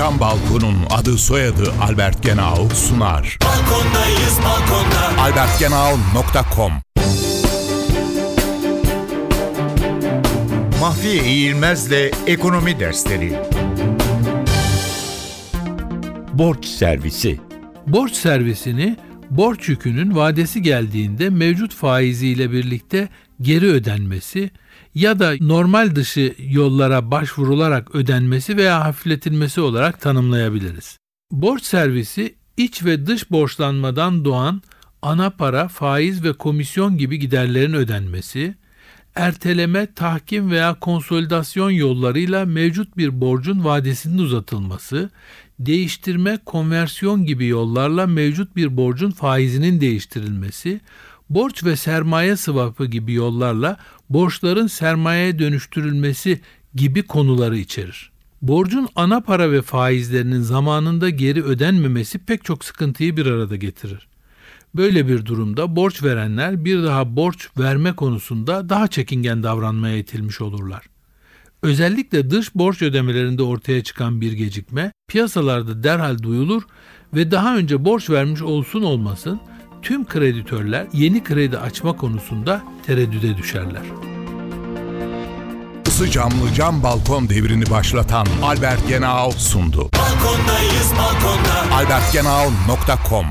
Cam Balkon'un adı soyadı Albert Genau sunar. Balkondayız balkonda. albertgenau.com Mahfiye İğilmez'le Ekonomi Dersleri Borç Servisi Borç servisini borç yükünün vadesi geldiğinde mevcut faiziyle birlikte geri ödenmesi ya da normal dışı yollara başvurularak ödenmesi veya hafifletilmesi olarak tanımlayabiliriz. Borç servisi iç ve dış borçlanmadan doğan ana para, faiz ve komisyon gibi giderlerin ödenmesi, erteleme, tahkim veya konsolidasyon yollarıyla mevcut bir borcun vadesinin uzatılması, değiştirme, konversiyon gibi yollarla mevcut bir borcun faizinin değiştirilmesi, borç ve sermaye swapı gibi yollarla borçların sermayeye dönüştürülmesi gibi konuları içerir. Borcun ana para ve faizlerinin zamanında geri ödenmemesi pek çok sıkıntıyı bir arada getirir. Böyle bir durumda borç verenler bir daha borç verme konusunda daha çekingen davranmaya itilmiş olurlar. Özellikle dış borç ödemelerinde ortaya çıkan bir gecikme piyasalarda derhal duyulur ve daha önce borç vermiş olsun olmasın tüm kreditörler yeni kredi açma konusunda tereddüde düşerler. Isı camlı cam balkon devrini başlatan Albert Genau sundu. Balkondayız balkonda. albertgenau.com